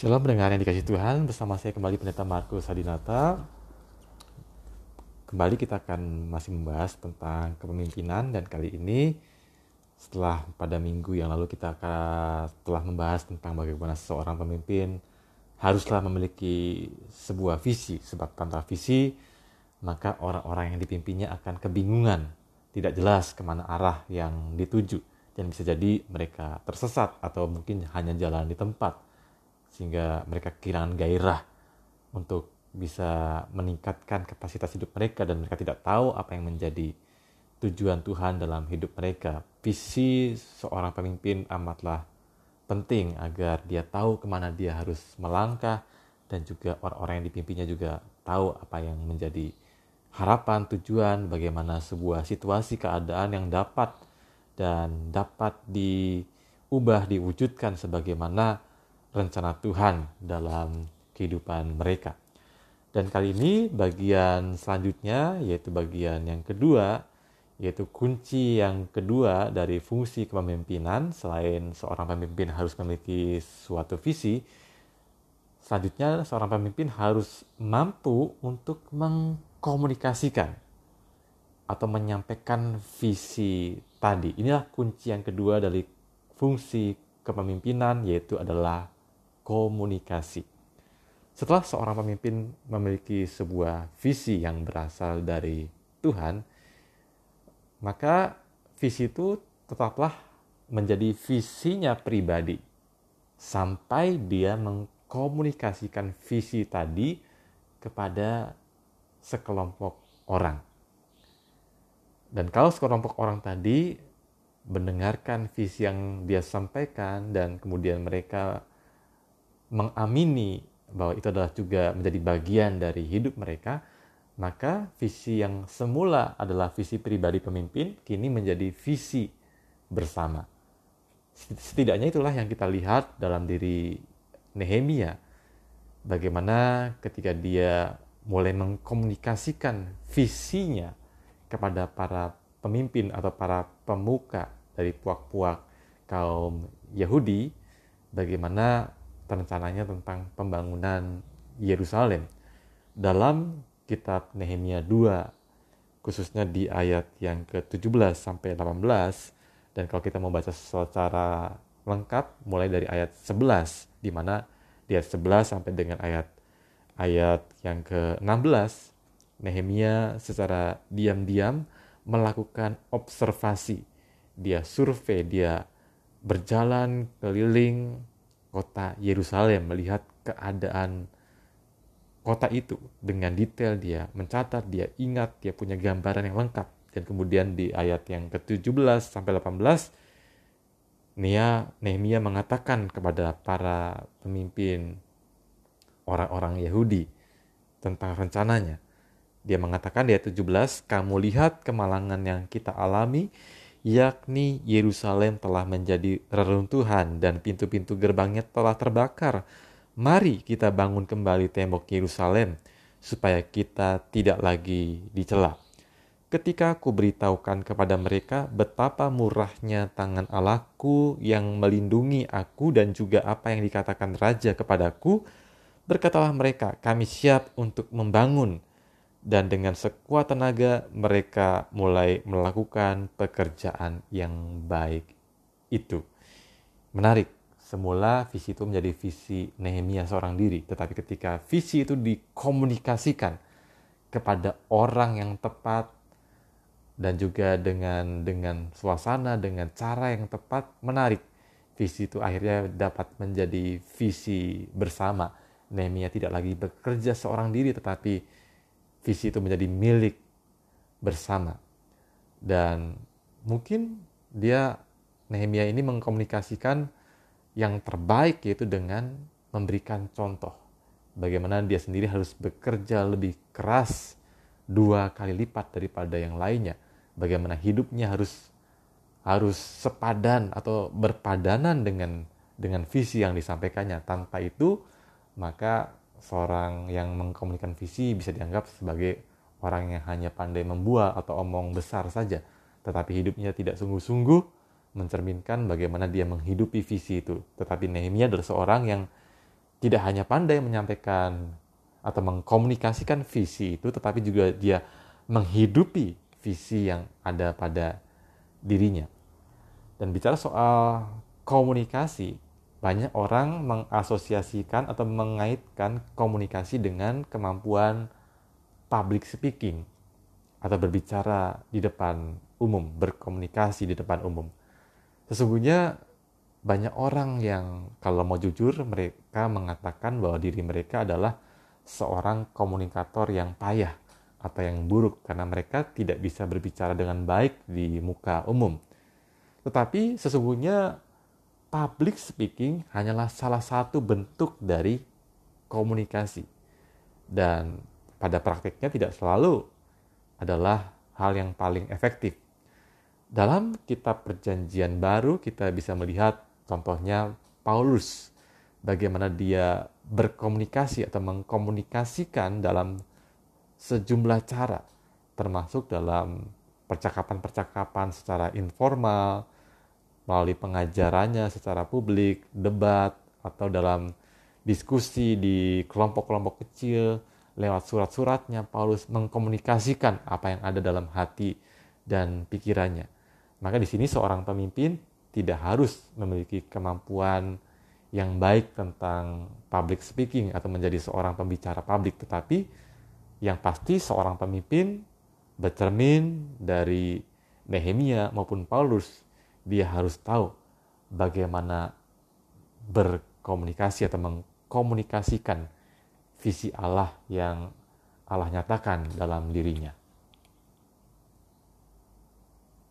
Shalom pendengar yang dikasih Tuhan, bersama saya kembali Pendeta Markus Hadinata. Kembali kita akan masih membahas tentang kepemimpinan dan kali ini setelah pada minggu yang lalu kita akan telah membahas tentang bagaimana seorang pemimpin haruslah memiliki sebuah visi sebab tanpa visi maka orang-orang yang dipimpinnya akan kebingungan. Tidak jelas ke mana arah yang dituju. Dan bisa jadi mereka tersesat atau mungkin hanya jalan di tempat sehingga mereka kehilangan gairah untuk bisa meningkatkan kapasitas hidup mereka dan mereka tidak tahu apa yang menjadi tujuan Tuhan dalam hidup mereka. Visi seorang pemimpin amatlah penting agar dia tahu ke mana dia harus melangkah dan juga orang-orang yang dipimpinnya juga tahu apa yang menjadi harapan, tujuan, bagaimana sebuah situasi keadaan yang dapat dan dapat diubah, diwujudkan sebagaimana rencana Tuhan dalam kehidupan mereka. Dan kali ini bagian selanjutnya yaitu bagian yang kedua yaitu kunci yang kedua dari fungsi kepemimpinan selain seorang pemimpin harus memiliki suatu visi selanjutnya seorang pemimpin harus mampu untuk mengkomunikasikan atau menyampaikan visi tadi inilah kunci yang kedua dari fungsi kepemimpinan yaitu adalah komunikasi. Setelah seorang pemimpin memiliki sebuah visi yang berasal dari Tuhan, maka visi itu tetaplah menjadi visinya pribadi sampai dia mengkomunikasikan visi tadi kepada sekelompok orang. Dan kalau sekelompok orang tadi mendengarkan visi yang dia sampaikan dan kemudian mereka mengamini bahwa itu adalah juga menjadi bagian dari hidup mereka, maka visi yang semula adalah visi pribadi pemimpin kini menjadi visi bersama. Setidaknya itulah yang kita lihat dalam diri Nehemia. Bagaimana ketika dia mulai mengkomunikasikan visinya kepada para pemimpin atau para pemuka dari puak-puak kaum Yahudi, bagaimana rencananya tentang pembangunan Yerusalem. Dalam kitab Nehemia 2, khususnya di ayat yang ke-17 sampai 18, dan kalau kita mau baca secara lengkap mulai dari ayat 11 di mana di ayat 11 sampai dengan ayat ayat yang ke-16 Nehemia secara diam-diam melakukan observasi dia survei dia berjalan keliling kota Yerusalem, melihat keadaan kota itu dengan detail dia mencatat, dia ingat, dia punya gambaran yang lengkap. Dan kemudian di ayat yang ke-17 sampai 18 Nia Nehemia mengatakan kepada para pemimpin orang-orang Yahudi tentang rencananya. Dia mengatakan di ayat 17, "Kamu lihat kemalangan yang kita alami, yakni Yerusalem telah menjadi reruntuhan dan pintu-pintu gerbangnya telah terbakar. Mari kita bangun kembali tembok Yerusalem supaya kita tidak lagi dicela. Ketika aku beritahukan kepada mereka betapa murahnya tangan Allahku yang melindungi aku dan juga apa yang dikatakan raja kepadaku, berkatalah mereka, kami siap untuk membangun dan dengan sekuat tenaga mereka mulai melakukan pekerjaan yang baik itu. Menarik, semula visi itu menjadi visi Nehemia seorang diri, tetapi ketika visi itu dikomunikasikan kepada orang yang tepat dan juga dengan dengan suasana dengan cara yang tepat menarik. Visi itu akhirnya dapat menjadi visi bersama. Nehemia tidak lagi bekerja seorang diri tetapi visi itu menjadi milik bersama. Dan mungkin dia Nehemia ini mengkomunikasikan yang terbaik yaitu dengan memberikan contoh. Bagaimana dia sendiri harus bekerja lebih keras dua kali lipat daripada yang lainnya. Bagaimana hidupnya harus harus sepadan atau berpadanan dengan dengan visi yang disampaikannya. Tanpa itu maka seorang yang mengkomunikasikan visi bisa dianggap sebagai orang yang hanya pandai membual atau omong besar saja, tetapi hidupnya tidak sungguh-sungguh mencerminkan bagaimana dia menghidupi visi itu. Tetapi Nehemia adalah seorang yang tidak hanya pandai menyampaikan atau mengkomunikasikan visi itu, tetapi juga dia menghidupi visi yang ada pada dirinya. Dan bicara soal komunikasi, banyak orang mengasosiasikan atau mengaitkan komunikasi dengan kemampuan public speaking atau berbicara di depan umum, berkomunikasi di depan umum. Sesungguhnya banyak orang yang kalau mau jujur mereka mengatakan bahwa diri mereka adalah seorang komunikator yang payah atau yang buruk karena mereka tidak bisa berbicara dengan baik di muka umum. Tetapi sesungguhnya public speaking hanyalah salah satu bentuk dari komunikasi. Dan pada praktiknya tidak selalu adalah hal yang paling efektif. Dalam kitab perjanjian baru kita bisa melihat contohnya Paulus bagaimana dia berkomunikasi atau mengkomunikasikan dalam sejumlah cara, termasuk dalam percakapan-percakapan secara informal, melalui pengajarannya secara publik, debat, atau dalam diskusi di kelompok-kelompok kecil, lewat surat-suratnya, Paulus mengkomunikasikan apa yang ada dalam hati dan pikirannya. Maka di sini seorang pemimpin tidak harus memiliki kemampuan yang baik tentang public speaking atau menjadi seorang pembicara publik, tetapi yang pasti seorang pemimpin bercermin dari Nehemia maupun Paulus, dia harus tahu bagaimana berkomunikasi atau mengkomunikasikan visi Allah yang Allah nyatakan dalam dirinya.